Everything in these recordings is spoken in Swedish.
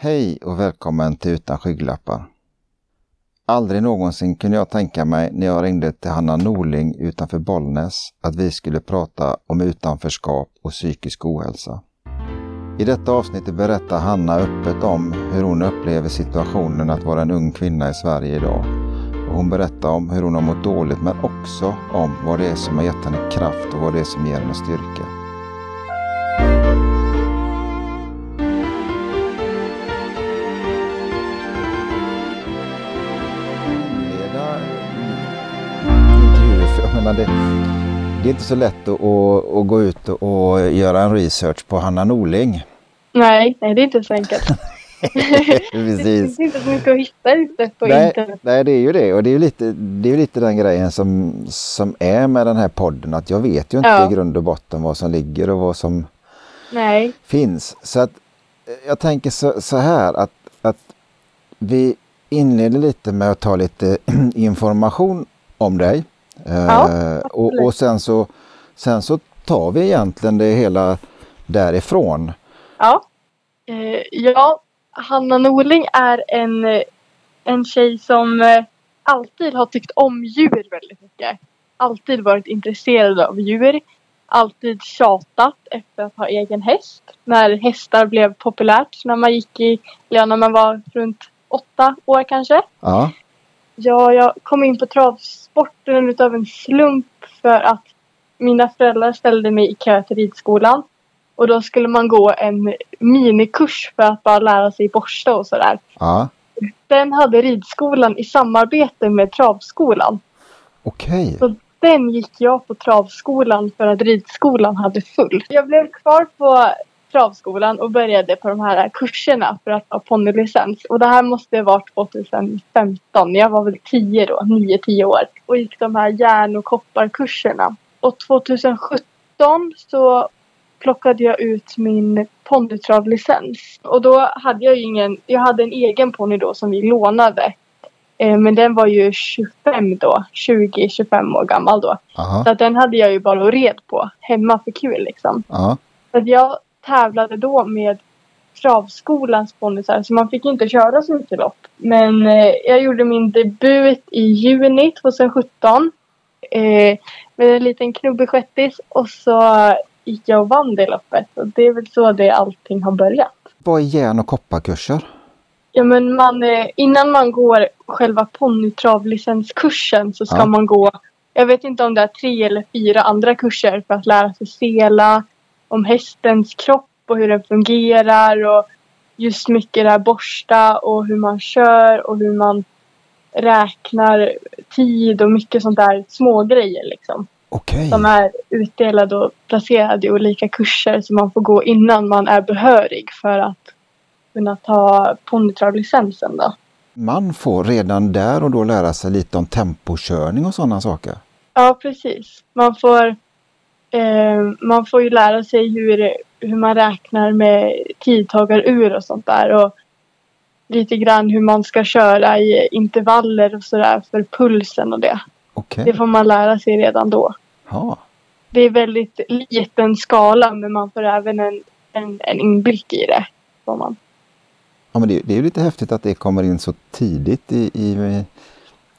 Hej och välkommen till Utan skygglappar. Aldrig någonsin kunde jag tänka mig när jag ringde till Hanna Norling utanför Bollnäs att vi skulle prata om utanförskap och psykisk ohälsa. I detta avsnitt berättar Hanna öppet om hur hon upplever situationen att vara en ung kvinna i Sverige idag. Och hon berättar om hur hon har mått dåligt men också om vad det är som har gett henne kraft och vad det är som ger henne styrka. Menar det, det är inte så lätt att, att, gå ut och göra en research på Hanna Norling. Nej, nej det är inte så enkelt. det Precis. finns inte så mycket att hitta ute på Nej, internet. nej, det är ju det. Och det är ju lite, det är lite den grejen som, som är med den här podden. Att jag vet ju inte Ja. i grund och botten vad som ligger och vad som Nej. finns. Så att eh, jag tänker så, så här att, att vi inleder lite med att ta lite information om dig. Eh, Ja, och, och sen så, sen så tar vi egentligen det hela därifrån. Ja. Eh, ja, Hanna Norling är en, eh, en tjej som eh, alltid har tyckt om djur väldigt mycket. Alltid varit intresserad av djur. Alltid tjatat efter att ha egen häst. När hästar blev populärt när man gick i, ja, när man var runt åtta år kanske. Ja, Ja, jag kom in på travsporten utav en slump för att mina föräldrar ställde mig i kö till ridskolan. Och då skulle man gå en minikurs för att bara lära sig borsta och sådär. ja, Den hade ridskolan i samarbete med travskolan. okej. Så den gick jag på travskolan för att ridskolan hade full. Jag blev kvar på travskolan och började på de här kurserna för att ha ponnylicens. Och det här måste ha varit 2015. Jag var väl 10 då, 9-10 år. Och gick de här järn och kopparkurserna. Och 2017 så plockade jag ut min ponnytravlicens. Och då hade jag ju ingen, jag hade en egen ponny då som vi lånade. Eh, Men den var ju 25 då, 20-25 år gammal då. Aha, Så att den hade jag ju bara och red på hemma för kul liksom. ja, Så jag tävlade då med travskolans ponnysar så man fick inte köra så mycket lopp. Men eh, jag gjorde min debut i juni 2017 eh, med en liten knubbig shettis och så gick jag och vann det loppet. Och det är väl så det allting har börjat. vad är järn och kopparkurser? Ja men man, eh, innan man går själva ponnytravlicenskursen så ska Ja. man gå, jag vet inte om det är tre eller fyra andra kurser för att lära sig sela, om hästens kropp och hur den fungerar och just mycket det här borsta och hur man kör och hur man räknar tid och mycket sånt där små grejer liksom. Okej, Som är utdelade och placerade i olika kurser som man får gå innan man är behörig för att kunna ta ponnytravlicensen då. man får redan där och då lära sig lite om tempokörning och sådana saker. Ja, precis. Man får, man får ju lära sig hur, hur man räknar med tidtagarur och sånt där. Och lite grann hur man ska köra i intervaller och sådär för pulsen och det. Okej, Det får man lära sig redan då. ja. Det är väldigt liten skala men man får även en, en, en inblick i det. Får man. ja men det, det är ju lite häftigt att det kommer in så tidigt i, i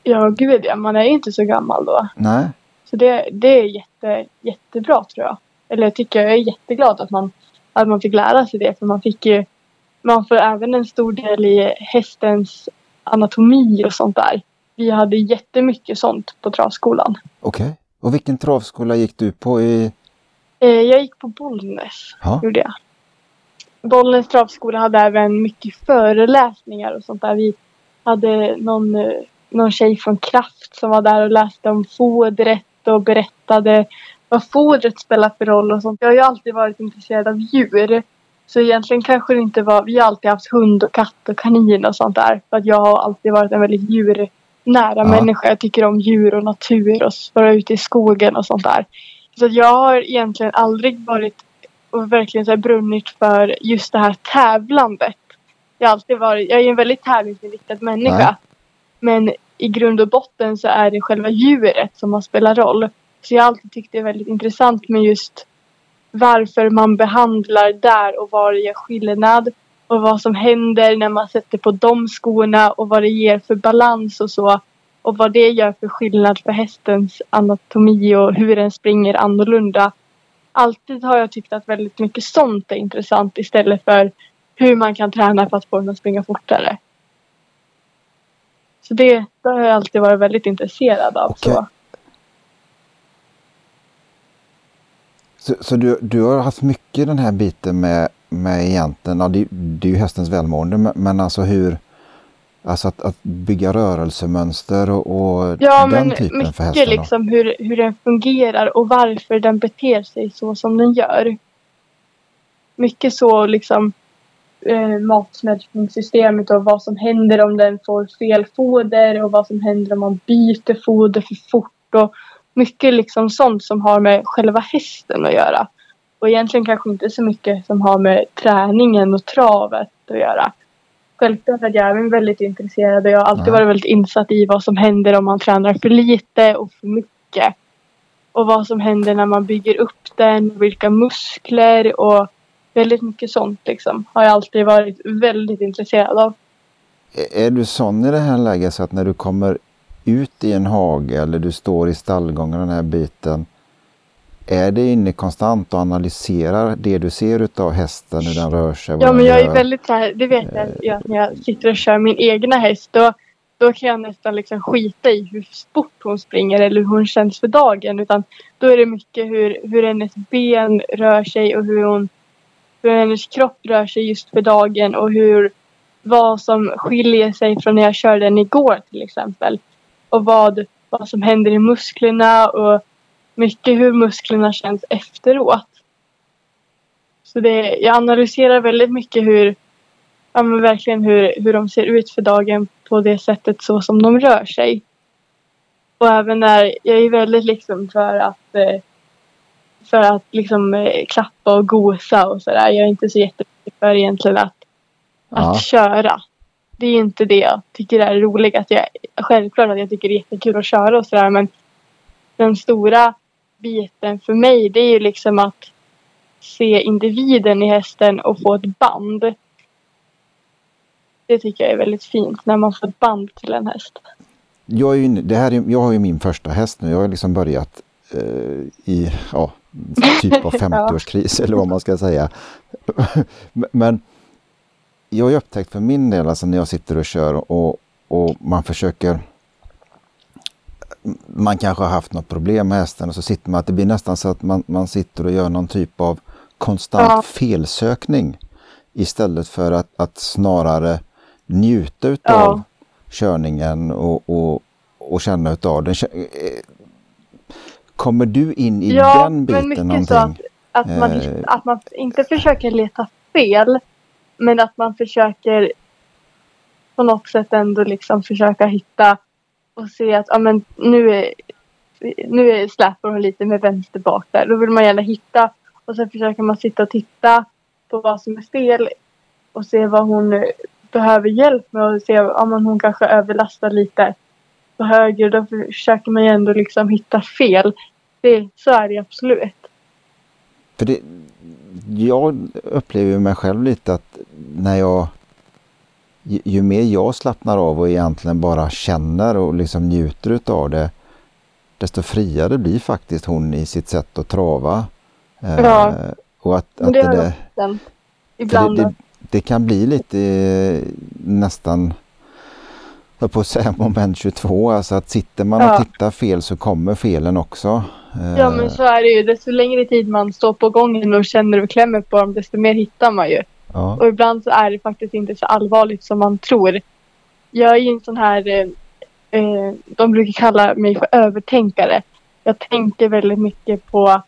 Ja, gud ja. Man är ju inte så gammal då. nej, Så det, det är jätte, jättebra tror jag. Eller jag tycker jag är jätteglad att man, att man fick lära sig det. För man fick ju, man får även en stor del i hästens anatomi och sånt där. Vi hade jättemycket sånt på travskolan. okej. Och vilken travskola gick du på i? Eh, jag gick på Bollnäs, gjorde jag. Bollnäs travskola hade även mycket föreläsningar och sånt där. Vi hade någon, eh, någon tjej från Kraft som var där och läste om fodret och berättade vad fodret spelar för roll och sånt. Jag har ju alltid varit intresserad av djur. Så egentligen kanske det inte var, vi har alltid haft hund och katt och kanin och sånt där. För att jag har alltid varit en väldigt djurnära människa. Jag tycker om djur och natur och vara ute i skogen och sånt där. Så jag har egentligen aldrig varit och verkligen så brunnit för just det här tävlandet. Jag har alltid varit, jag är en väldigt tävlingsinriktad människa. Nej. Men i grund och botten så är det själva djuret som har spelat roll. Så jag har alltid tyckt det är väldigt intressant med just varför man behandlar där och vad det gör skillnad. Och vad som händer när man sätter på de skorna och vad det ger för balans och så. Och vad det gör för skillnad för hästens anatomi och hur den springer annorlunda. Alltid har jag tyckt att väldigt mycket sånt är intressant istället för hur man kan träna för att få den att springa fortare. Så det, det har jag alltid varit väldigt intresserad av. Okej. Så. Så, så du, du har haft mycket den här biten med, med egentligen, ja, det, det är ju hästens välmående, men, alltså hur, alltså att, att bygga rörelsemönster och, och Ja, den men typen för mycket hästen. då? liksom hur, hur den fungerar och varför den beter sig så som den gör. Mycket så liksom eh, matsmältningssystemet och vad som händer om den får fel foder och vad som händer om man byter foder för fort och mycket liksom sånt som har med själva hästen att göra. Och egentligen kanske inte så mycket som har med träningen och travet att göra. Självklart att jag är väldigt intresserad och jag har alltid varit väldigt insatt i vad som händer om man tränar för lite och för mycket. Och vad som händer när man bygger upp den, vilka muskler och väldigt mycket sånt liksom. Har jag alltid varit väldigt intresserad av. Är- du sån i det här läget så att när du kommer ut i en hage eller du står i stallgången den här biten, är det inne konstant och analyserar det du ser utav hästen, hur den rör sig? Ja men jag är väldigt så här, det vet jag ju att när jag sitter och kör min egna häst då, då kan jag nästan liksom skita i hur fort hon springer eller hur hon känns för dagen. Utan då är det mycket hur, hur hennes ben rör sig och hur, hon, hur hennes kropp rör sig just för dagen och hur vad som skiljer sig från när jag körde den igår till exempel. Och vad, vad som händer i musklerna och mycket hur musklerna känns efteråt. Så det, jag analyserar väldigt mycket hur, ja men verkligen hur, hur de ser ut för dagen på det sättet så som de rör sig. Och även när, jag är väldigt liksom för att eh, för att liksom eh, klappa och gosa och sådär. Jag är inte så jättemycket för egentligen att, Ja. att köra. Det är inte det jag tycker är roligast. Jag, självklart att jag tycker det är jättekul att köra och sådär men den stora biten för mig det är ju liksom att se individen i hästen och få ett band. Det tycker jag är väldigt fint när man får ett band till en häst. Jag, är ju, det här är, jag har ju min första häst nu. Jag har liksom börjat eh, i ja, typ av 50-årskris eller vad man ska säga. Men jag har ju upptäckt för min del, alltså när jag sitter och kör och, och man försöker man kanske har haft något problem med hästen och så sitter man att det blir nästan så att man, man sitter och gör någon typ av konstant Ja. felsökning istället för att, att snarare njuta utav Ja. körningen och, och, och känna utav den. Kommer du in i Ja, den men biten mycket någonting? så att, att, man, Eh. att man inte försöker leta fel. Men att man försöker på något sätt ändå liksom försöka hitta och se att ja, men nu, är, nu är släpar hon lite med vänster bak där. Då vill man gärna hitta och sen försöker man sitta och titta på vad som är fel och se vad hon eh, behöver hjälp med och se om hon kanske överlastar lite på höger. Då försöker man ju ändå liksom hitta fel. Det, så är det absolut. För det, jag upplever mig själv lite att när jag ju, ju mer jag slappnar av och egentligen bara känner och liksom njuter utav det desto friare blir faktiskt hon i sitt sätt att trava. Eh, Ja. och att, att det det, det, ibland. det, det, kan bli lite eh, nästan höll på att säga moment 22, alltså att sitter man Ja. och tittar fel så kommer felen också. Eh, Ja men så är det ju. Desto längre tid man står på gången och känner och klämmer på dem desto mer hittar man ju. ja. Och ibland så är det faktiskt inte så allvarligt som man tror. Jag är ju en sån här, eh, eh, de brukar kalla mig för övertänkare. Jag tänker väldigt mycket på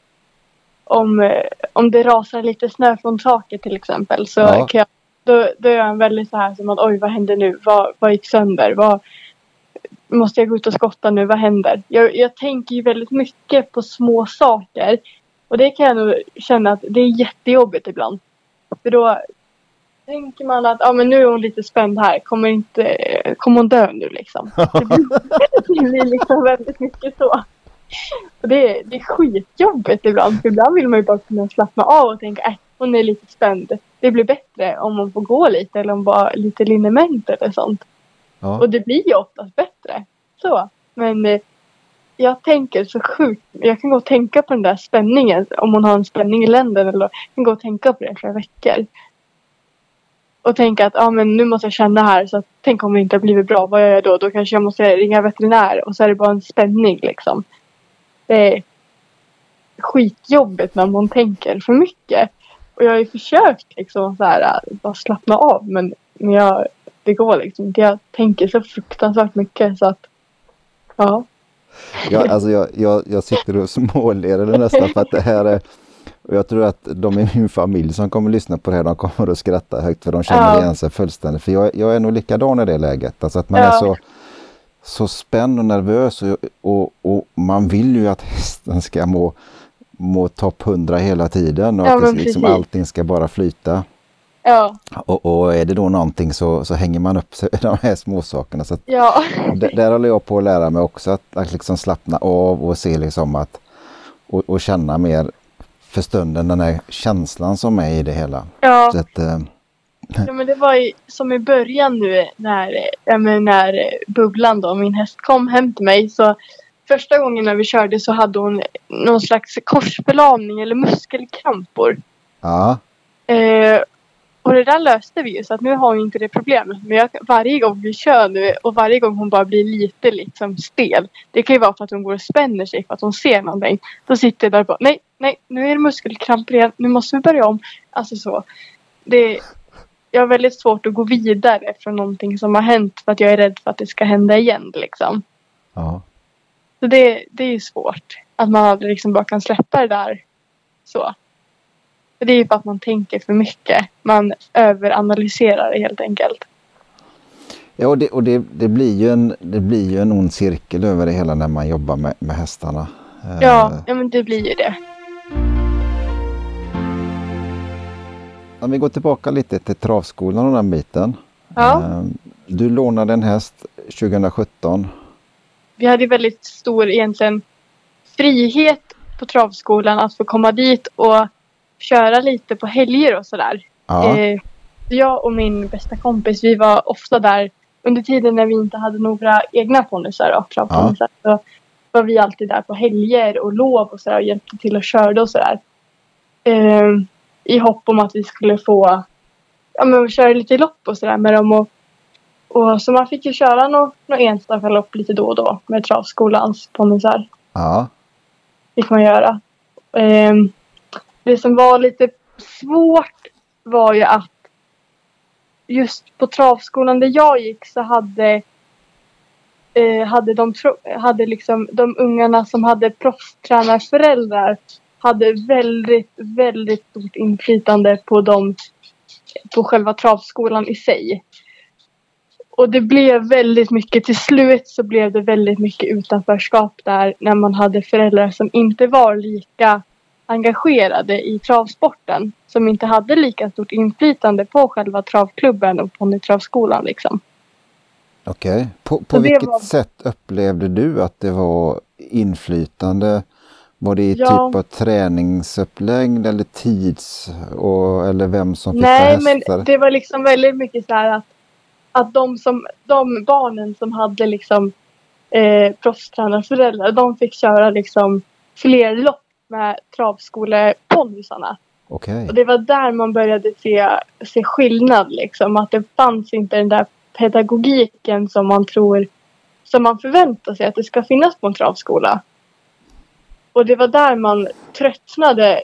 om, eh, om det rasar lite snö från taket till exempel. Så Ja. kan jag, då, då är jag väldigt så här som att oj vad hände nu? Vad, vad gick sönder? Vad, måste jag gå ut och skotta nu? Vad händer? Jag, jag tänker ju väldigt mycket på små saker. Och det kan jag nog känna att det är jättejobbigt ibland. För då tänker man att ah, men nu är hon lite spänd här. Kommer, inte, kommer hon dö nu liksom? Det blir, det blir liksom väldigt mycket så. Och det, är- det är skitjobbigt ibland. För ibland vill man ju bara kunna slappna av och tänka äh, hon är lite spänd. Det blir bättre om hon får gå lite eller om bara lite liniment eller sånt. Ja. Och det blir ju oftast bättre. Så. Men eh, jag tänker så sjukt. Jag kan gå och tänka på den där spänningen. Om hon har en spänning i länden. Eller jag kan gå och tänka på det i flera veckor. Och tänka att ah, men nu måste jag känna här. Så att, tänk om det inte har blivit bra. Vad gör jag då? Då kanske jag måste ringa veterinär. Och så är det bara en spänning liksom. Det är skitjobbigt när man tänker för mycket. Och jag har ju försökt liksom så här, bara slappna av. Men, men jag, det går liksom. Jag tänker så fruktansvärt mycket så att ja. Ja, alltså jag, jag, jag sitter och småler nästan för att det här är och jag tror att de i min familj som kommer att lyssna på det här, de kommer att skratta högt för de känner Ja. igen sig fullständigt. För jag, jag är nog likadan i det läget. Alltså att man Ja. är så, så spänd och nervös och, och, och man vill ju att hästen ska må, må topp 100 hela tiden och Ja, att det, liksom, precis. allting ska bara flyta. Ja, Och, och är det då någonting så, så hänger man upp sig i de här småsakerna. Så ja. Där håller jag på att lära mig också att, att liksom slappna av och se liksom att och, och känna mer för stunden den här känslan som är i det hela. ja. Att, eh, Ja men det var ju som i början nu när, när Bubblan då, min häst kom hem till mig så första gången när vi körde så hade hon någon slags korsförlamning eller muskelkrampor. ja, Eh, och det där löste vi ju så att nu har hon inte det problemet. Men jag, varje gång vi kör nu och varje gång hon bara blir lite liksom stel. Det kan ju vara för att hon går och spänner sig för att hon ser någonting. Då sitter jag där och bara nej, nej, nu är det muskelkramper igen. Nu måste vi börja om. Alltså så. Det, jag har väldigt svårt att gå vidare från någonting som har hänt för att jag är rädd för att det ska hända igen liksom. ja. Så det, det är ju svårt. Att man aldrig liksom bara kan släppa det där så. För det är ju för att man tänker för mycket. Man överanalyserar det helt enkelt. ja och, det, och det, det, blir ju en, det blir ju en ond cirkel över det hela när man jobbar med, med hästarna. Eh, Ja, ja men det blir ju det. Om vi går tillbaka lite till travskolan och den biten. Ja. Eh, Du lånade en häst 2017. Vi hade väldigt stor egentligen frihet på travskolan att få komma dit och köra lite på helger och sådär. Ja, Eh, jag och min bästa kompis, vi var ofta där under tiden när vi inte hade några egna ponnysar och travponnysar. Så var vi alltid där på helger och lov och sådär och hjälpte till och körde och sådär. Eh, I hopp om att vi skulle få ja, men, köra lite lopp och sådär med dem. Och, och, så man fick ju köra några nå enstaka lopp lite då och då med travskolans ponnysar ja, fick man göra. Ehm, det som var lite svårt var ju att just på travskolan där jag gick så hade eh, hade de, hade liksom de ungarna som hade proffstränarföräldrar hade väldigt, väldigt stort inflytande på dem på själva travskolan i sig. Och det blev väldigt mycket, till slut så blev det väldigt mycket utanförskap där när man hade föräldrar som inte var lika engagerade i travsporten. Som inte hade lika stort inflytande på själva travklubben och ponnytravskolan liksom. okej. På, på det vilket var- sätt upplevde du att det var inflytande? Var det i Ja. typ av träningsupplägg eller tids och, eller vem som fick Nej, ta hästar? men det var liksom väldigt mycket så här att, att de, som, de barnen som hade liksom eh, proffstränarföräldrar, de fick köra liksom fler lopp med travskoleponnysarna. Okej, Och det var där man började se, se skillnad liksom. Att det fanns inte den där pedagogiken som man tror, som man förväntar sig att det ska finnas på en travskola. Och det var där man tröttnade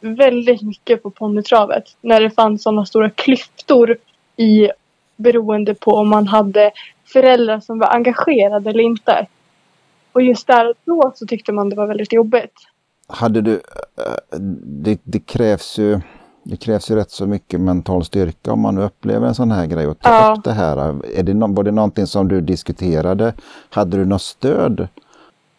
väldigt mycket på ponnytravet. När det fanns sådana stora klyftor i beroende på om man hade föräldrar som var engagerade eller inte. Och just där och då så tyckte man det var väldigt jobbigt. Hade du, eh, det, det krävs ju det krävs ju rätt så mycket mental styrka om man upplever en sån här grej och ta Ja. upp det här. Är det var det någonting som du diskuterade? Hade du något stöd?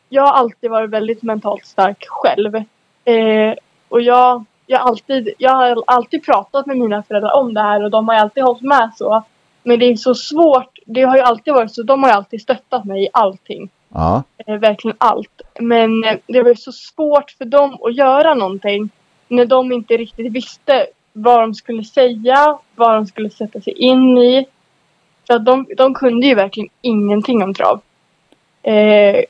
jag har alltid varit väldigt mentalt stark själv. Eh, och jag, jag, alltid, jag har alltid pratat med mina föräldrar om det här och de har alltid hållit med så. Men det är så svårt. Det har ju alltid varit så. De har ju alltid stöttat mig i allting. Ja, Eh, verkligen allt. Men eh, det var ju så svårt för dem att göra någonting. när de inte riktigt visste vad de skulle säga, vad de skulle sätta sig in i. För de, de kunde ju verkligen ingenting om trav. Eh,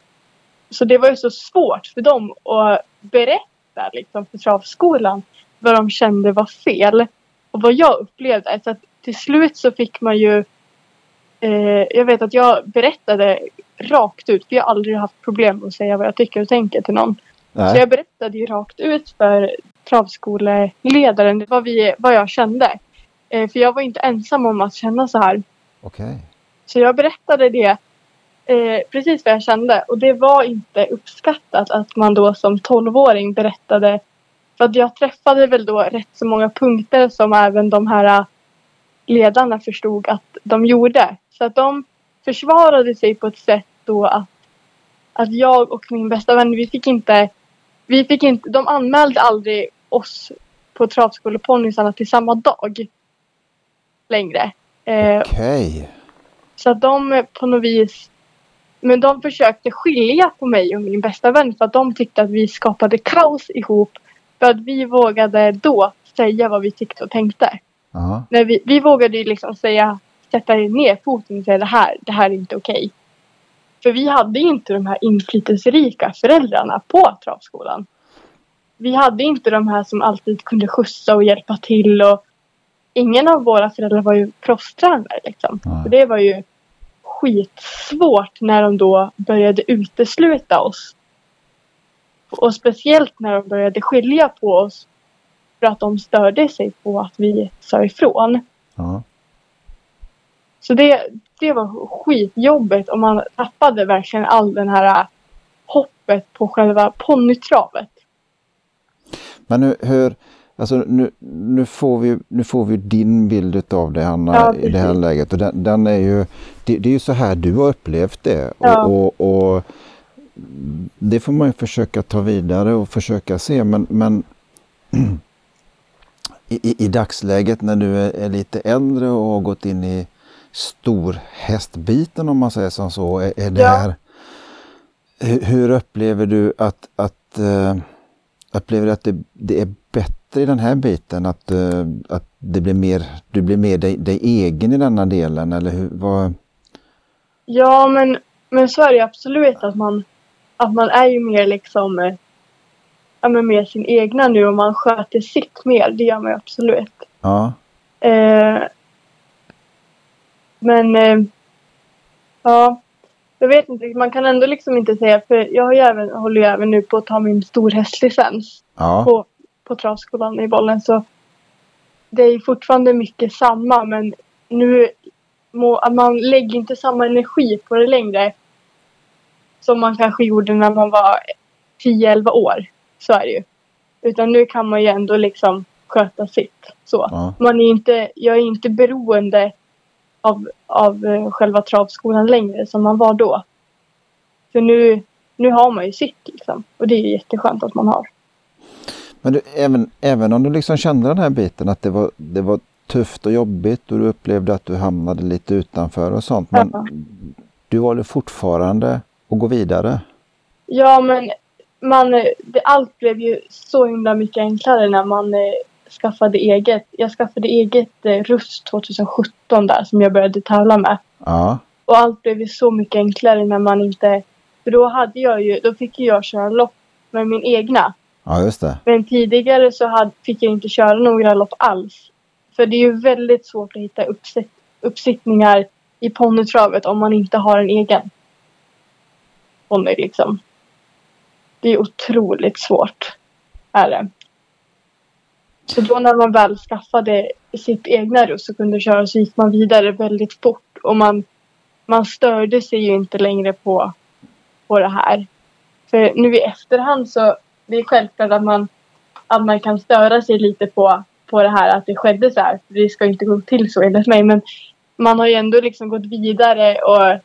så det var ju så svårt för dem att berätta liksom, för travskolan vad de kände var fel. Och vad jag upplevde. Så att till slut så fick man ju eh, Jag vet att jag berättade rakt ut. För jag har aldrig haft problem med att säga vad jag tycker och tänker till någon. Nej. Så jag berättade ju rakt ut för travskoleledaren vad, vi, vad jag kände. Eh, för jag var inte ensam om att känna så här. Okej. Så jag berättade det eh, precis vad jag kände. Och det var inte uppskattat att man då som tolvåring berättade. För att jag träffade väl då rätt så många punkter som även de här ledarna förstod att de gjorde. Så att de försvarade sig på ett sätt då att, att jag och min bästa vän, vi fick inte, vi fick inte, de anmälde aldrig oss på travskoleponnysarna till samma dag längre. Eh, Okej. så att de på något vis men de försökte skilja på mig och min bästa vän för att de tyckte att vi skapade kaos ihop. För att vi vågade då säga vad vi tyckte och tänkte. Ja. När vi, vi vågade ju liksom säga, sätta ner foten och säga det här, det här är inte okej. För vi hade inte de här inflytelserika föräldrarna på travskolan. Vi hade inte de här som alltid kunde skjutsa och hjälpa till och ingen av våra föräldrar var ju proffstränare liksom. Och det var ju skitsvårt när de då började utesluta oss. Och speciellt när de började skilja på oss för att de störde sig på att vi sa ifrån. Ja. Så det, det var skitjobbigt och man tappade verkligen all den här hoppet på själva ponnytravet. Men nu, hur, alltså nu, nu, får vi, nu får vi din bild av det Hanna Ja, i det här läget. Och den, den är ju, det, det är ju så här du har upplevt det. Ja. Och, och, och det får man ju försöka ta vidare och försöka se. Men, men i, i, dagsläget när du är, är lite äldre och har gått in i storhästbiten om man säger som så. Är, är det Ja. här, hur, upplever du att, att eh, Upplever du att det, det är bättre i den här biten? Att, eh, att det blir mer, du blir mer dig, dig egen i denna delen? Eller hur, vad, Ja, men, men så är det absolut att man, att man är ju mer liksom eh, ja, men mer sin egna nu och man sköter sitt mer. Det gör man ju absolut. ja, Eh, men eh, ja, jag vet inte. Man kan ändå liksom inte säga för jag har ju även, håller ju även nu på att ta min storhästlicens ja, på, på travskolan i bollen så det är fortfarande mycket samma men nu må, man lägger inte samma energi på det längre som man kanske gjorde när man var 10-11 år. Så är det ju. Utan nu kan man ju ändå liksom sköta sitt. Så. ja. Man är inte, jag är inte beroende av, av eh, själva travskolan längre som man var då. För nu, nu har man ju sitt liksom. Och det är ju jätteskönt att man har. Men du, även, även om du liksom kände den här biten att det var, det var tufft och jobbigt och du upplevde att du hamnade lite utanför och sånt. Men Ja. du valde fortfarande att gå vidare. Ja, men man, det, allt blev ju så himla mycket enklare när man eh, skaffade eget. Jag skaffade eget eh, rust 2017 där som jag började tävla med. Ja, Och allt blev ju så mycket enklare när man inte... För då hade jag ju, då fick ju jag köra lopp med min egna. ja just det. Men tidigare så hade, fick jag inte köra några lopp alls. För det är ju väldigt svårt att hitta uppsitt, uppsittningar i ponnytravet om man inte har en egen ponny liksom. Det är otroligt svårt. Är det. Så då när man väl skaffade sitt egna russ och kunde köra så gick man vidare väldigt fort. Och man, man störde sig ju inte längre på, på det här. För nu i efterhand så det är självklart att man, att man kan störa sig lite på, på det här att det skedde så här. För det ska inte gå till så enligt mig. Men man har ju ändå liksom gått vidare och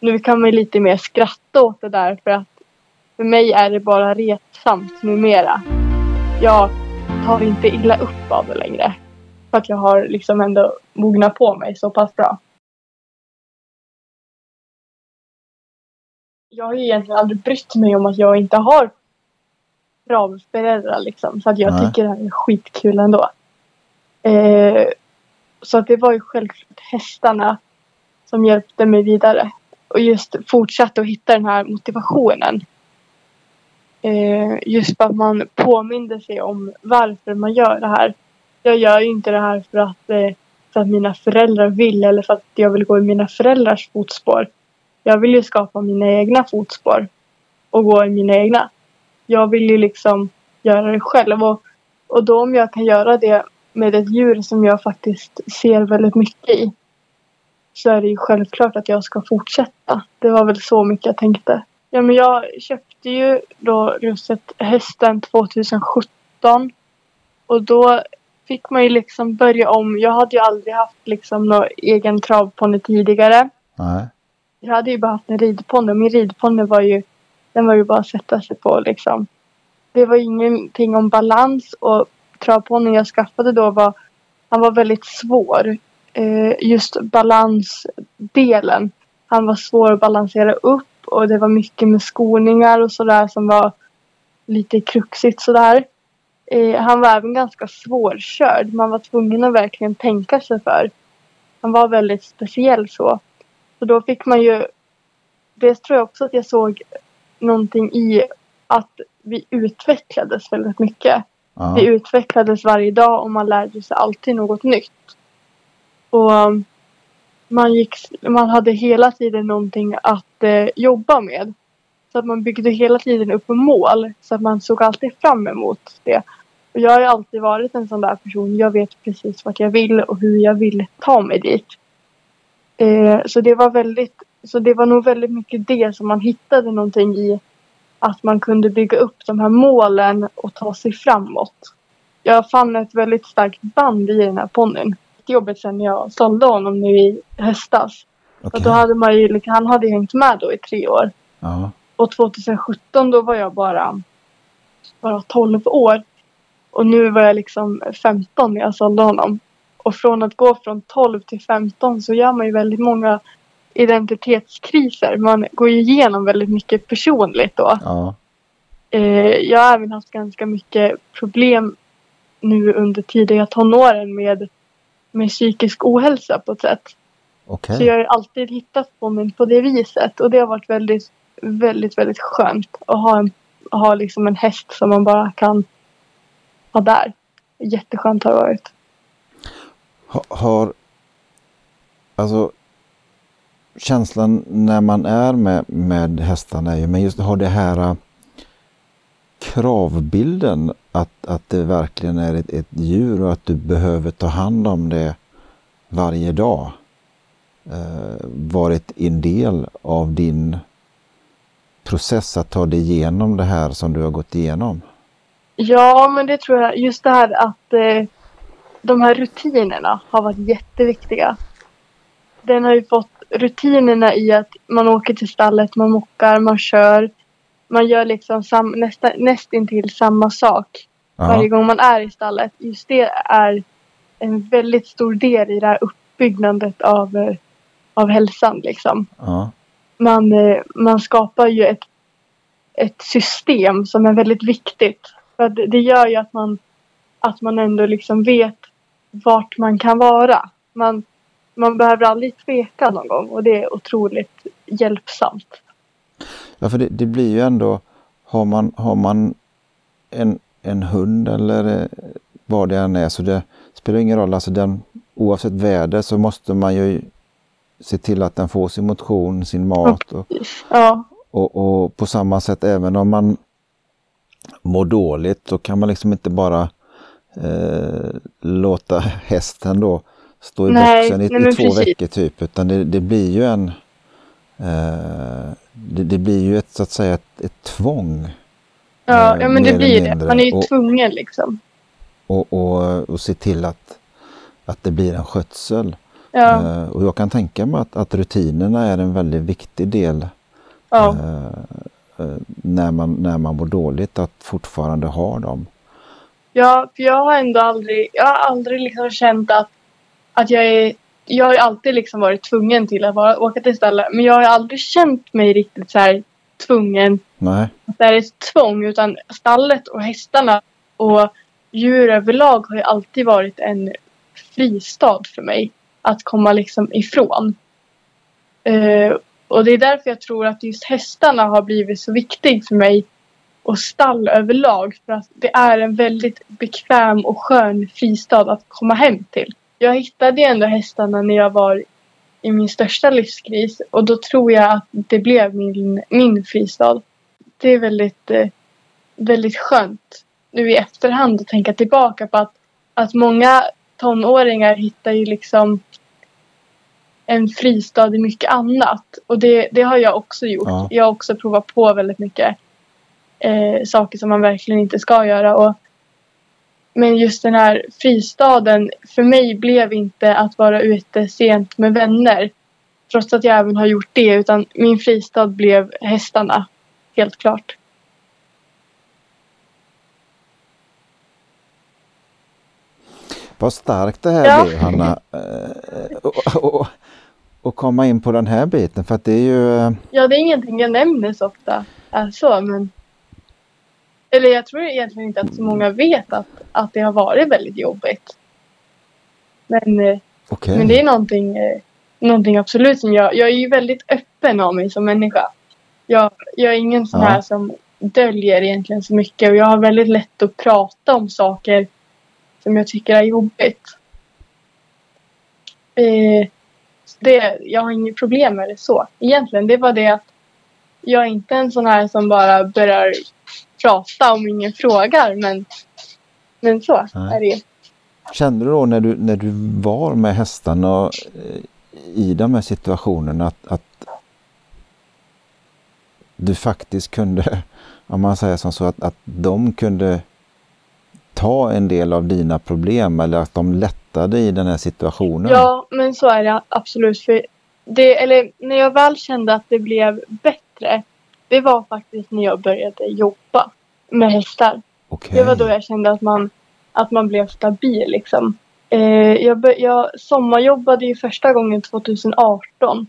nu kan man lite mer skratta åt det där för att för mig är det bara retsamt numera. Jag tar inte illa upp av det längre. För att jag har liksom ändå mognat på mig så pass bra. Jag har ju egentligen aldrig brytt mig om att jag inte har travföräldrar liksom. Så att jag Nej. tycker det här är skitkul ändå. Eh, så att det var ju självklart hästarna som hjälpte mig vidare. Och just fortsatte att hitta den här motivationen. Eh, just för att man påminde sig om varför man gör det här. Jag gör ju inte det här för att, eh, för att mina föräldrar vill eller för att jag vill gå i mina föräldrars fotspår. Jag vill ju skapa mina egna fotspår och gå i mina egna. Jag vill ju liksom göra det själv och, och då om jag kan göra det med ett djur som jag faktiskt ser väldigt mycket i så är det ju självklart att jag ska fortsätta. Det var väl så mycket jag tänkte. Ja, men jag köpte ju då russet hästen 2017 och då fick man ju liksom börja om. Jag hade ju aldrig haft liksom någon egen travponny tidigare. Nej. Jag hade ju bara haft en ridponny min ridponny var ju den var ju bara att sätta sig på liksom. Det var ingenting om balans och travponnyn jag skaffade då var han var väldigt svår. Eh, just balansdelen. Han var svår att balansera upp och det var mycket med skoningar och sådär som var lite kruxigt sådär. Eh, han var även ganska svårkörd. Man var tvungen att verkligen tänka sig för. Han var väldigt speciell så. Så då fick man ju... Det tror jag också att jag såg någonting i att vi utvecklades väldigt mycket. Ja. Vi utvecklades varje dag och man lärde sig alltid något nytt. Och man, gick, man hade hela tiden någonting att eh, jobba med. Så att man byggde hela tiden upp mål. Så att man såg alltid fram emot det. Och jag har ju alltid varit en sån där person. Jag vet precis vart jag vill och hur jag vill ta mig dit. Eh, så det var väldigt, så det var nog väldigt mycket det som man hittade någonting i. Att man kunde bygga upp de här målen och ta sig framåt. Jag fann ett väldigt starkt band i den här ponnyn. Jobbet sen jag sålde honom nu i höstas. Och då hade man ju, liksom- han hade ju hängt med då i tre år. Ja. Och 2017 då var jag bara, bara 12 år. Och nu var jag liksom 15 när jag sålde honom. Och från att gå från 12 till 15 så gör man ju väldigt många identitetskriser. Man går ju igenom väldigt mycket personligt då. Ja. Eh, jag har även haft ganska mycket problem nu under tidiga tonåren med, med psykisk ohälsa på ett sätt. Okej. Så jag har alltid hittat på mig på det viset. Och det har varit väldigt, väldigt, väldigt skönt att ha, en, att ha liksom en häst som man bara kan ha där. Jätteskönt har det varit. Ha, har alltså känslan när man är med, med hästarna är ju, men just har det här äh, kravbilden att, att det verkligen är ett, ett djur och att du behöver ta hand om det varje dag eh, varit en del av din process att ta dig igenom det här som du har gått igenom? Ja, men det tror jag. Just det här att eh, de här rutinerna har varit jätteviktiga. Den har ju fått rutinerna i att man åker till stallet, man mockar, man kör. Man gör liksom sam, nästa, nästintill samma sak varje Ja, gång man är i stallet. Just det är en väldigt stor del i det här uppbyggnadet av, eh, av hälsan. Liksom. ja, Man, eh, man skapar ju ett, ett system som är väldigt viktigt. För det gör ju att man, att man ändå liksom vet vart man kan vara. Man, man behöver aldrig tveka någon gång och det är otroligt hjälpsamt. Ja, för det, det blir ju ändå, har man, har man en, en hund eller eh, vad det än är. Så det spelar ingen roll, alltså den, oavsett väder så måste man ju se till att den får sin motion, sin mat och, Ja, och, och på samma sätt även om man mår dåligt så kan man liksom inte bara eh, låta hästen då stå i Nej, boxen i, i två precis. veckor typ. Utan det, det blir ju en eh, det, det blir ju ett så att säga ett, ett tvång ja, Eh, ja men mer det blir det. Man är ju Och- tvungen liksom. och, och, och se till att, att det blir en skötsel. Ja, Eh, och jag kan tänka mig att, att rutinerna är en väldigt viktig del ja. eh, eh, när, man, när man mår dåligt, att fortfarande ha dem. Ja, för jag har ändå aldrig, jag har aldrig liksom känt att, att jag är, jag har ju alltid liksom varit tvungen till att vara, åka till stället. Men jag har aldrig känt mig riktigt så här tvungen. Nej. Att det är ett tvång utan stallet och hästarna och djur överlag har ju alltid varit en fristad för mig. Att komma liksom ifrån. Eh, och det är därför jag tror att just hästarna har blivit så viktig för mig. Och stall överlag. För att det är en väldigt bekväm och skön fristad att komma hem till. Jag hittade ändå hästarna när jag var i min största livskris. Och då tror jag att det blev min, min fristad. Det är väldigt, eh, väldigt skönt nu i efterhand att tänka tillbaka på att, att många tonåringar hittar ju liksom en fristad i mycket annat. Och det, det har jag också gjort. Ja. Jag har också provat på väldigt mycket eh, saker som man verkligen inte ska göra. Och, men just den här fristaden för mig blev inte att vara ute sent med vänner. Trots att jag även har gjort det. Utan min fristad blev hästarna. Helt klart. Vad starkt det här Ja. blir Hanna. Eh, och, och, och komma in på den här biten för att det är ju... eh, Ja, det är ingenting jag nämner så ofta. Är så, men... Eller jag tror egentligen inte att så många vet att, att det har varit väldigt jobbigt. Men, eh, Okej. men det är någonting, eh, någonting absolut som jag... Jag är ju väldigt öppen av mig som människa. Jag, jag är ingen sån Ja. här som döljer egentligen så mycket. Och jag har väldigt lätt att prata om saker som jag tycker är jobbigt. Eh, det, jag har inget problem med det så. Egentligen, det var det att jag är inte en sån här som bara börjar prata om ingen frågar. Men, men så Nej. är det. Kände du då när du, när du var med hästarna eh, i de här situationerna att, att du faktiskt kunde, om man säger som så, att, att de kunde ta en del av dina problem eller att de lättade i den här situationen? Ja, men så är det absolut. För det, eller när jag väl kände att det blev bättre. Det var faktiskt när jag började jobba med hästar. Okej. Det var då jag kände att man, att man blev stabil liksom. Eh, jag, bör, jag sommarjobbade ju första gången 2018.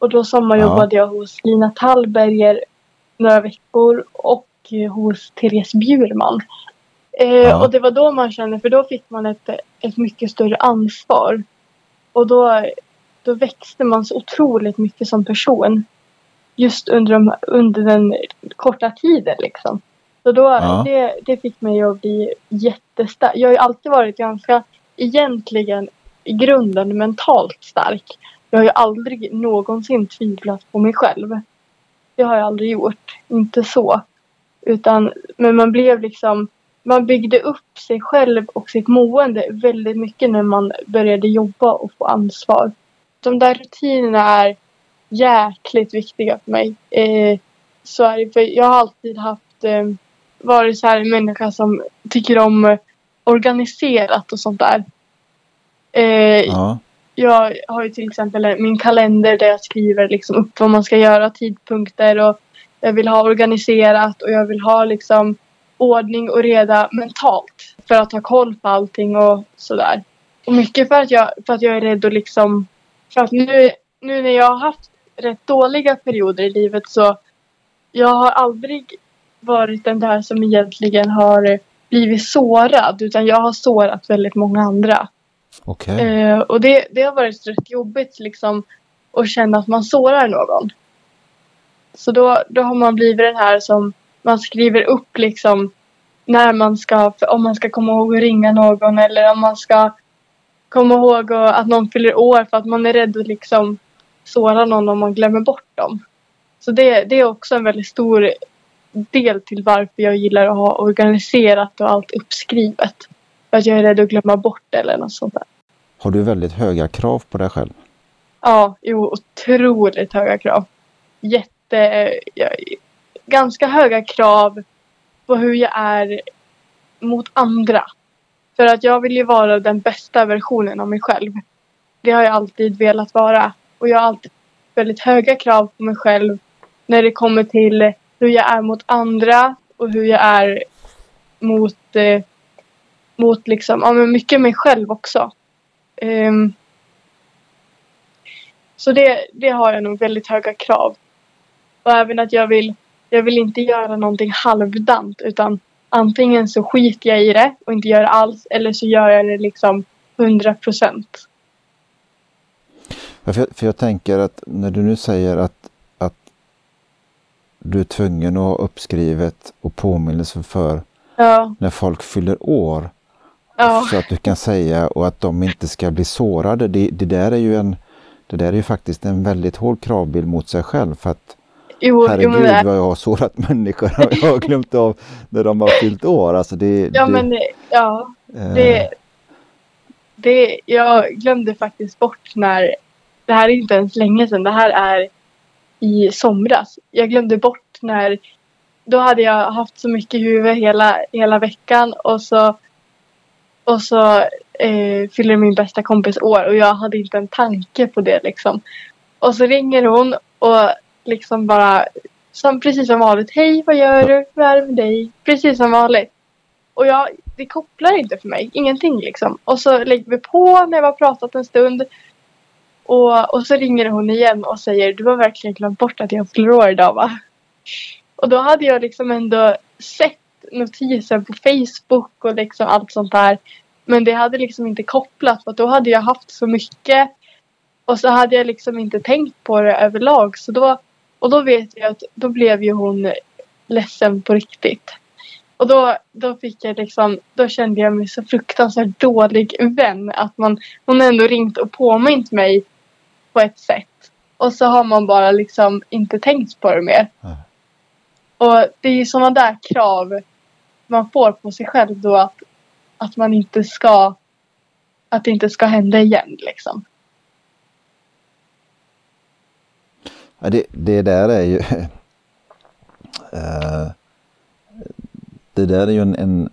Och då sommarjobbade jag hos Lina Tallberger några veckor och eh, hos Therese Bjurman. Eh, Ja. Och det var då man kände, för då fick man ett, ett mycket större ansvar. Och då, då växte man så otroligt mycket som person. Just under, de, under den korta tiden liksom. Så då, Ja. det, det fick mig att bli jättestark. Jag har ju alltid varit ganska, egentligen i grunden mentalt stark. Jag har ju aldrig någonsin tvivlat på mig själv. Det har jag aldrig gjort. Inte så. Utan, men man blev liksom, man byggde upp sig själv och sitt mående väldigt mycket när man började jobba och få ansvar. De där rutinerna är jäkligt viktiga för mig. Eh, så är det, för jag har alltid haft, eh, varit så här en människa som tycker om organiserat och sånt där. Eh, Ja, jag har ju till exempel min kalender där jag skriver liksom upp vad man ska göra, tidpunkter och jag vill ha organiserat och jag vill ha liksom ordning och reda mentalt för att ha koll på allting och sådär. Och mycket för att jag, för att jag är rädd att liksom... För att nu, nu när jag har haft rätt dåliga perioder i livet så jag har aldrig varit den där som egentligen har blivit sårad utan jag har sårat väldigt många andra. okej. Eh, och det, det har varit rätt jobbigt liksom att känna att man sårar någon. Så då, då har man blivit den här som man skriver upp liksom när man ska, om man ska komma ihåg att ringa någon eller om man ska komma ihåg att någon fyller år för att man är rädd att liksom såra någon om man glömmer bort dem. Så det, det är också en väldigt stor del till varför jag gillar att ha organiserat och allt uppskrivet. För att jag är rädd att glömma bort det eller något sånt där. Har du väldigt höga krav på dig själv? Ja, jo, otroligt höga krav. Jätte... Ja, ganska höga krav på hur jag är mot andra. För att jag vill ju vara den bästa versionen av mig själv. Det har jag alltid velat vara. Och jag har alltid väldigt höga krav på mig själv när det kommer till hur jag är mot andra och hur jag är mot, eh, mot liksom, ja men mycket mig själv också. Um, så det, det har jag nog väldigt höga krav. Och även att jag vill jag vill inte göra någonting halvdant utan antingen så skiter jag i det och inte gör det alls eller så gör jag det liksom 100 procent. För, för jag tänker att när du nu säger att, att du är tvungen att ha uppskrivet och påminnelse för Ja, när folk fyller år. ja, Så att du kan säga och att de inte ska bli sårade. Det, det där är ju en det där är ju faktiskt en väldigt hård kravbild mot sig själv för att jo, jo men herregud det, vad jag har sårat människor och jag har glömt av när de har fyllt år. Alltså det, ja det, men det- ja, eh, det, det, jag glömde faktiskt bort när, det här är inte ens länge sedan, det här är i somras. Jag glömde bort när, då hade jag haft så mycket i huvudet hela, hela veckan och så, och så eh, fyller min bästa kompis år och jag hade inte en tanke på det liksom. Och så ringer hon och liksom bara, som, precis som vanligt, hej vad gör du, vad är det med dig? Precis som vanligt. Och jag, det kopplar inte för mig, ingenting liksom. Och så lägger vi på när vi har pratat en stund. Och, och så ringer hon igen och säger du har verkligen glömt bort att jag fyller år idag va? Och då hade jag liksom ändå sett notisen på Facebook och liksom allt sånt där. Men det hade liksom inte kopplat för då hade jag haft så mycket. Och så hade jag liksom inte tänkt på det överlag. Så då, och då vet jag att då blev ju hon ledsen på riktigt. Och då, då fick jag liksom, då kände jag mig så fruktansvärt dålig vän. Att man, hon ändå ringt och påmint mig på ett sätt. Och så har man bara liksom inte tänkt på det mer. Nej. Och det är ju sådana där krav man får på sig själv då att, att man inte ska att det inte ska hända igen liksom. Ja, det, det där är ju eh, Det där är ju en, en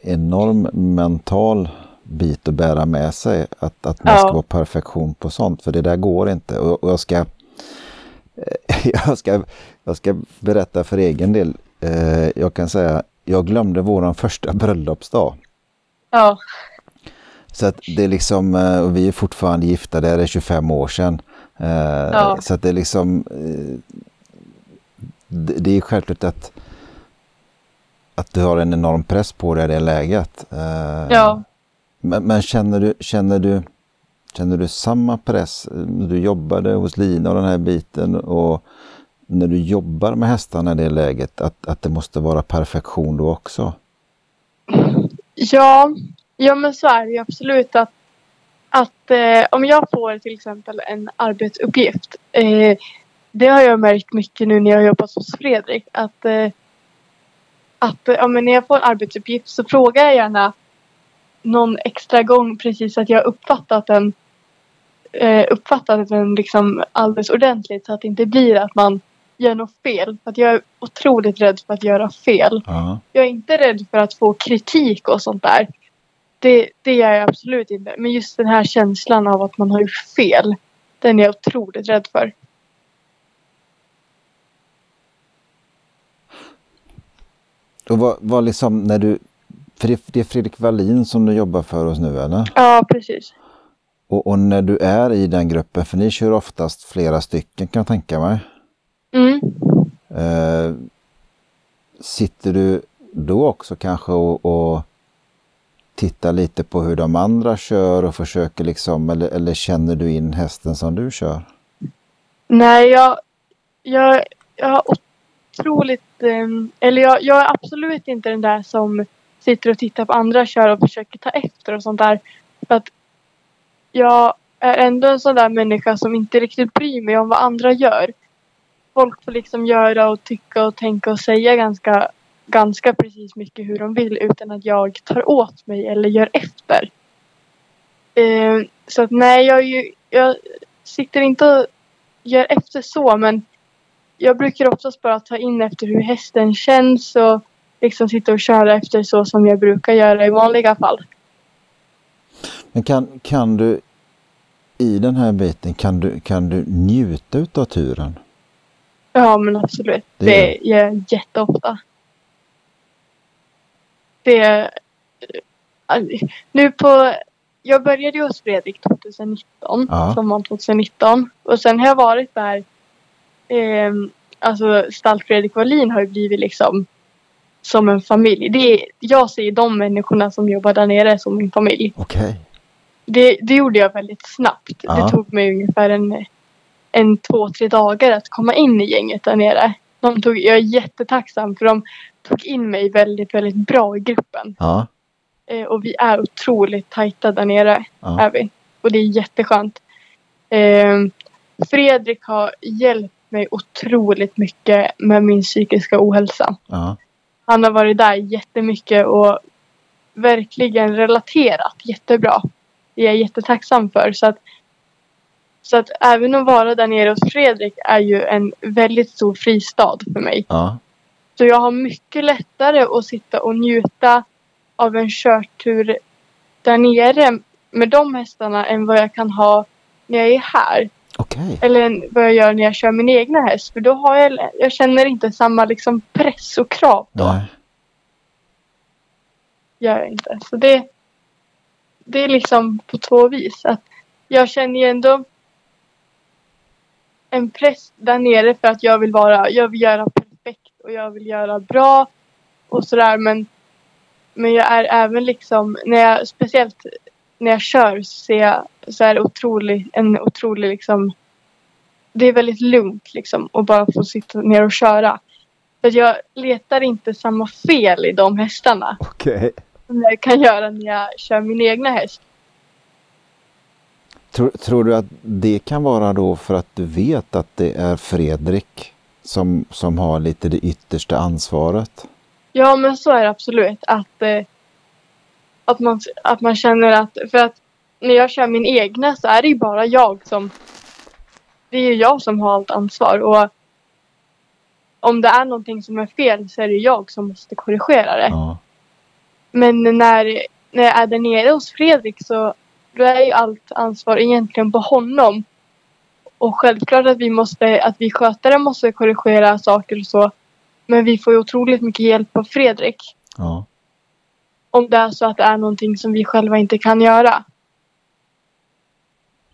enorm mental bit att bära med sig. Att, att man Ja. ska vara perfektion på sånt. För det där går inte. Och, och jag, ska, jag, ska, jag ska berätta för egen del. Eh, jag kan säga jag glömde våran första bröllopsdag. Ja, Så att det är liksom, eh, och vi är fortfarande gifta, det är 25 år sedan. Eh, Ja. Så att det är liksom, eh, det det är självklart att, att du har en enorm press på dig i det läget. Eh, ja. Men, men känner, du, känner, du, känner du samma press när du jobbade hos Lina och den här biten och när du jobbar med hästarna i det läget, att, att det måste vara perfektion då också? Ja, ja men så är det ju absolut att, att eh, om jag får till exempel en arbetsuppgift. Eh, det har jag märkt mycket nu när jag har jobbat hos Fredrik. Att, eh, att ja, men när jag får en arbetsuppgift så frågar jag gärna någon extra gång precis att jag uppfattat den eh, uppfattat den liksom alldeles ordentligt så att det inte blir att man gör något fel. För att jag är otroligt rädd för att göra fel. Ja. Jag är inte rädd för att få kritik och sånt där. Det, det är jag absolut inte. Men just den här känslan av att man har gjort fel. Den är jag otroligt rädd för. Och vad, vad liksom när du, för det, det är Fredrik Wallin som du jobbar för oss nu eller? Ja, precis. Och, och när du är i den gruppen, för ni kör oftast flera stycken kan jag tänka mig. Mm. Eh, sitter du då också kanske och, och tittar lite på hur de andra kör och försöker liksom, eller, eller känner du in hästen som du kör? Nej, jag, jag, jag har otroligt... ehm, eller jag, jag är absolut inte den där som sitter och tittar på andra kör och försöker ta efter och sånt där. För att jag är ändå en sån där människa som inte riktigt bryr mig om vad andra gör. Folk får liksom göra och tycka och tänka och säga ganska, ganska precis mycket hur de vill utan att jag tar åt mig eller gör efter. Eh, så att nej, jag, ju, jag sitter inte och gör efter så men jag brukar oftast bara ta in efter hur hästen känns och liksom sitta och köra efter så som jag brukar göra i vanliga fall. Men kan, kan du i den här biten, kan du, kan du njuta utav turen? Ja men absolut. Det Det, gör jag jätteofta. Det... Nu på... Jag började ju hos Fredrik 2019. Ja. Sommaren 2019. Och sen har jag varit där eh, alltså Stall Fredrik Wallin har ju blivit liksom som en familj. Det är, jag ser de människorna som jobbar där nere som min familj. Okej. Det, det gjorde jag väldigt snabbt. Ja. Det tog mig ungefär en, en två, tre dagar att komma in i gänget där nere. De tog, jag är jättetacksam för de tog in mig väldigt, väldigt bra i gruppen. Ja. Eh, och vi är otroligt tajta där nere. Ja. Är vi. Och det är jätteskönt. Eh, Fredrik har hjälpt mig otroligt mycket med min psykiska ohälsa. Ja. Han har varit där jättemycket och verkligen relaterat jättebra. Det är jag jättetacksam för. Så att, så att även att vara där nere hos Fredrik är ju en väldigt stor fristad för mig. Ja. Så jag har mycket lättare att sitta och njuta av en körtur där nere med de hästarna än vad jag kan ha när jag är här. Okej. Eller vad jag gör när jag kör min egna häst. För då har jag, jag känner inte samma liksom press och krav då. Nej. Gör jag inte. Så det, det är liksom på två vis. Att jag känner ju ändå en press där nere för att jag vill vara, jag vill göra perfekt och jag vill göra bra och sådär men men jag är även liksom, när jag, speciellt när jag kör så ser jag så är det otrolig, en otrolig liksom Det är väldigt lugnt liksom att bara få sitta ner och köra. För jag letar inte samma fel i de hästarna Okej. som jag kan göra när jag kör min egna häst. Tror, tror du att det kan vara då för att du vet att det är Fredrik som, som har lite det yttersta ansvaret? Ja men så är det absolut. Att, eh, att, man, att man känner att, för att när jag kör min egna så är det ju bara jag som Det är ju jag som har allt ansvar och om det är någonting som är fel så är det jag som måste korrigera det. Ja. Men när, när jag är där nere hos Fredrik så då är ju allt ansvar egentligen på honom. Och självklart att vi måste, att vi skötare måste korrigera saker och så. Men vi får ju otroligt mycket hjälp av Fredrik. ja. Om det är så att det är någonting som vi själva inte kan göra.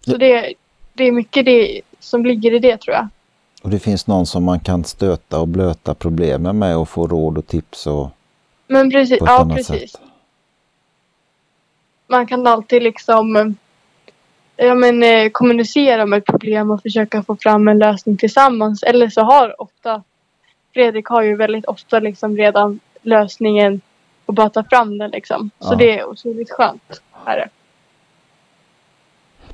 Så det, det är mycket det som ligger i det tror jag. Och det finns någon som man kan stöta och blöta problemen med och få råd och tips och Men precis, på ett ja annat precis. sätt. man kan alltid liksom eh, ja, men, eh, kommunicera om ett problem och försöka få fram en lösning tillsammans. Eller så har ofta Fredrik har ju väldigt ofta liksom redan lösningen och bara ta fram den liksom. Så Ja. det är otroligt skönt. Är det.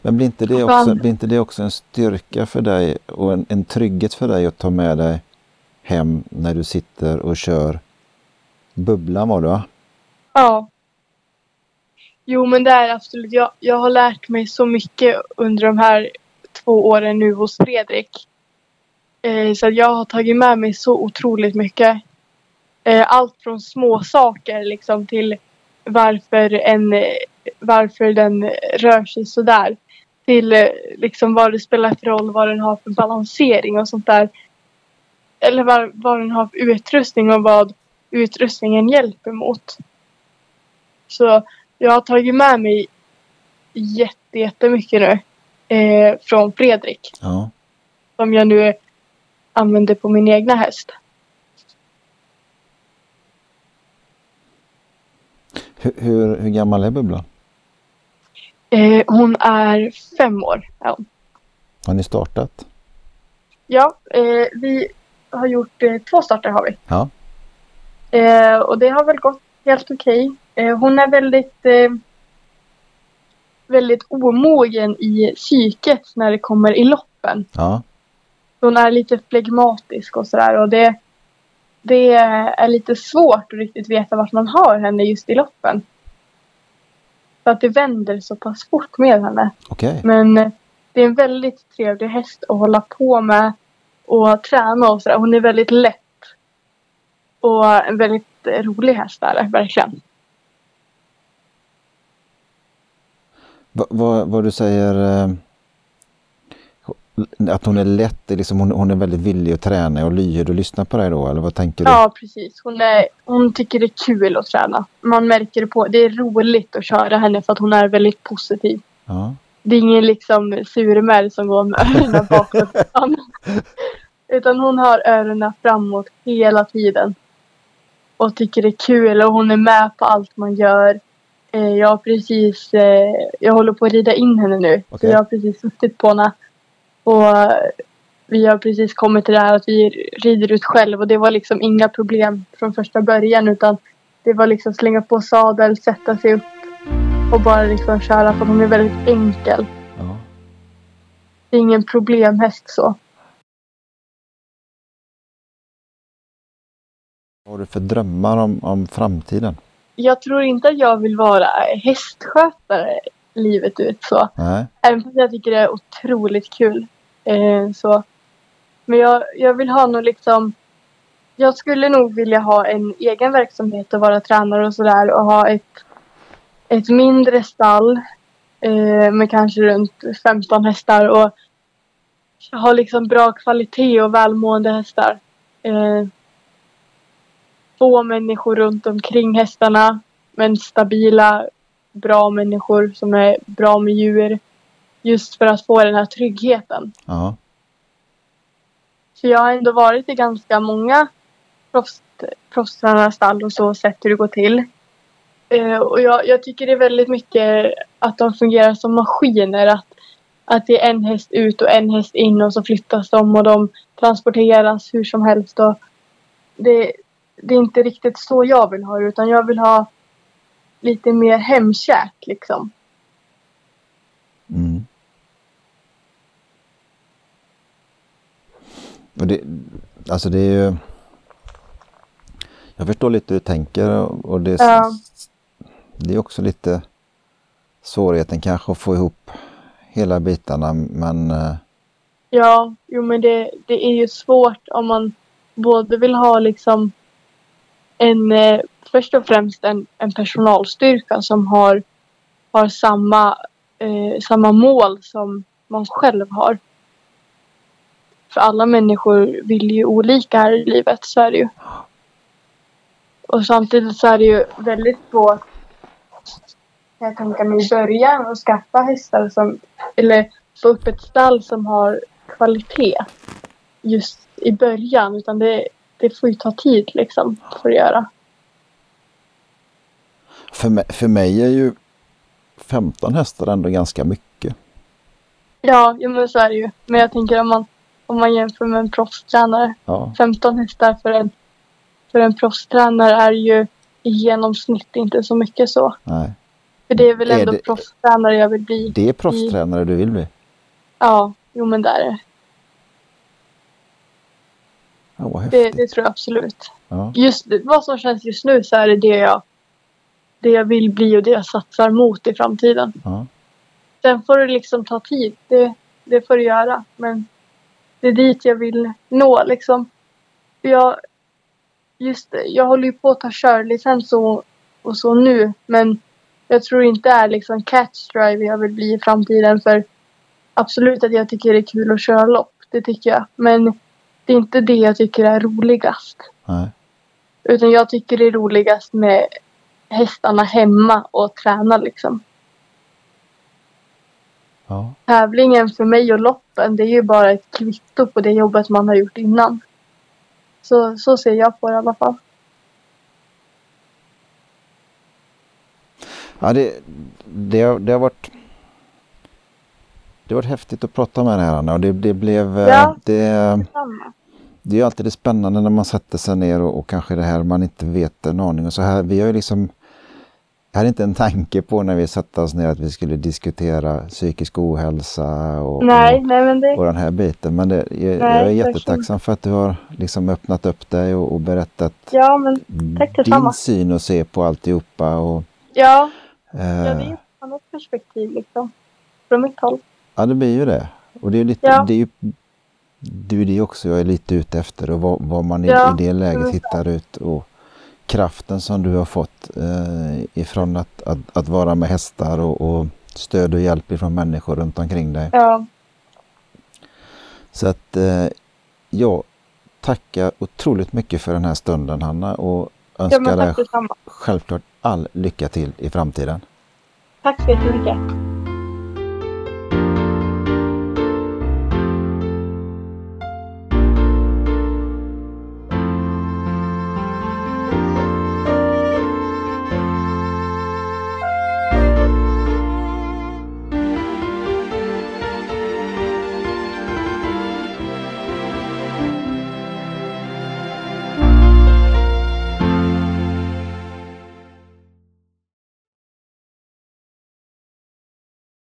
Men blir inte, det också, blir inte det också en styrka för dig och en, en trygghet för dig att ta med dig hem när du sitter och kör bubblan var det va? Ja. Jo men det är absolut. Jag, jag har lärt mig så mycket under de här två åren nu hos Fredrik. Eh, så att jag har tagit med mig så otroligt mycket. Eh, allt från små saker liksom till varför, en, varför den rör sig sådär. Till eh, liksom vad det spelar för roll, vad den har för balansering och sånt där. Eller vad, vad den har för utrustning och vad utrustningen hjälper mot. Så jag har tagit med mig jätte, jättemycket nu. Eh, från Fredrik. Ja. Som jag nu använder på min egna häst. Hur, hur, hur gammal är bubblan? Eh, hon är fem år. Ja, Har ni startat? ja eh, vi har gjort eh, två starter har vi. Ja. Eh, och det har väl gått helt okej. Eh, hon är väldigt eh, väldigt omogen i psyket när det kommer i loppen. Ja. Hon är lite flegmatisk och sådär och det, det är lite svårt att riktigt veta vart man har henne just i loppen. För att det vänder så pass fort med henne. Okej. Men det är en väldigt trevlig häst att hålla på med och träna och sådär. Hon är väldigt lätt. Och en väldigt rolig häst är det, verkligen. Va- Vad vad du säger eh, att hon är lätt, liksom, hon, hon är väldigt villig att träna och lyhörd och lyssna på dig då eller vad tänker du? Ja, precis. Hon, är, hon tycker det är kul att träna. Man märker det på. Det är roligt att köra henne för att hon är väldigt positiv. Ja. Det är ingen liksom surmär som går med öronen bakåt. utan Utan hon har öronen framåt hela tiden. Och tycker det är kul och hon är med på allt man gör. Eh, jag har precis, eh, jag håller på att rida in henne nu. Så Okej. jag har precis suttit på henne. Och vi har precis kommit till det här att vi rider ut själv. Och det var liksom inga problem från första början. Utan det var liksom slänga på sadel, sätta sig upp och bara liksom köra. För hon är väldigt enkel. Ja. Det är ingen problemhäst så. Vad har du för drömmar om, om framtiden? Jag tror inte att jag vill vara hästskötare livet ut så. Nej. Även fast jag tycker det är otroligt kul. Eh, så. Men jag, jag vill ha nog liksom Jag skulle nog vilja ha en egen verksamhet och vara tränare och sådär och ha ett Ett mindre stall eh, med kanske runt 15 hästar och ha liksom bra kvalitet och välmående hästar. Eh, få människor runt omkring hästarna men stabila bra människor som är bra med djur. Just för att få den här tryggheten. Ja. Så jag har ändå varit i ganska många proffs, proffstränarstall och så sett hur det går till. Eh, och jag, jag tycker det är väldigt mycket att de fungerar som maskiner. Att, att det är en häst ut och en häst in och så flyttas de och de transporteras hur som helst. Och det, det är inte riktigt så jag vill ha det utan jag vill ha lite mer hemkärt liksom. Mm. Och det, alltså det är ju... Jag förstår lite hur du tänker och det, Ja. det är också lite svårigheten kanske att få ihop hela bitarna men eh, Ja, jo men det, det är ju svårt om man både vill ha liksom en, eh, först och främst en, en personalstyrka som har, har samma, eh, samma mål som man själv har. För alla människor vill ju olika här i livet, så är det ju. Och samtidigt så är det ju väldigt svårt, jag tänka mig i början, att skaffa hästar som, eller få upp ett stall som har kvalitet just i början. Utan det, det får ju ta tid liksom för att göra. för mig, för mig är ju 15 hästar ändå ganska mycket. Ja, men så är det ju. Men jag tänker om man, om man jämför med en proffstränare. Ja, 15 hästar för en, för en proffstränare är ju i genomsnitt inte så mycket så. nej. För det är väl Är ändå det- proffstränare jag vill bli. Det är proffstränare du vill bli? Ja, jo men det är vad Det, det tror jag absolut. Ja. Just vad som känns just nu så är det det jag, det jag vill bli och det jag satsar mot i framtiden. Ja. Sen får det liksom ta tid. Det, det får det göra. Men det är dit jag vill nå liksom. För Jag, just jag håller ju på att ta körlicens och, och så nu. Men jag tror inte det är liksom catch drive jag vill bli i framtiden. För absolut att jag tycker det är kul att köra lopp. Det tycker jag. Men det är inte det jag tycker är roligast. Nej. Utan jag tycker det är roligast med hästarna hemma och träna liksom. Ja. Tävlingen för mig och loppen det är ju bara ett kvitto på det jobbet man har gjort innan. Så, så ser jag på det i alla fall. Ja, det, det, har, det har varit det har varit häftigt att prata med dig här Anna och det, det blev eh, Ja. det, det är alltid det spännande när man sätter sig ner och, och kanske det här man inte vet en aning och så här. Vi har ju liksom jag hade inte en tanke på när vi satte oss ner att vi skulle diskutera psykisk ohälsa och, Nej, och, nej det... och den här biten. Men det, jag, jag är jättetacksam för att du har liksom öppnat upp dig och, och berättat Ja, men din detsamma. syn och se på alltihopa. Och, ja, eh, ja, det är ett annat perspektiv liksom. Från mitt håll. Ja, det blir ju det. Och det är, lite, Ja. det är ju det är det också jag är lite ute efter och vad, vad man i, Ja, i det läget hittar ut och kraften som du har fått eh, ifrån att, att, att vara med hästar och, och stöd och hjälp ifrån människor runt omkring dig. Ja, Så att eh, jag tackar otroligt mycket för den här stunden Hanna och ja önskar men dig självklart all lycka till i framtiden. Tack så jättemycket.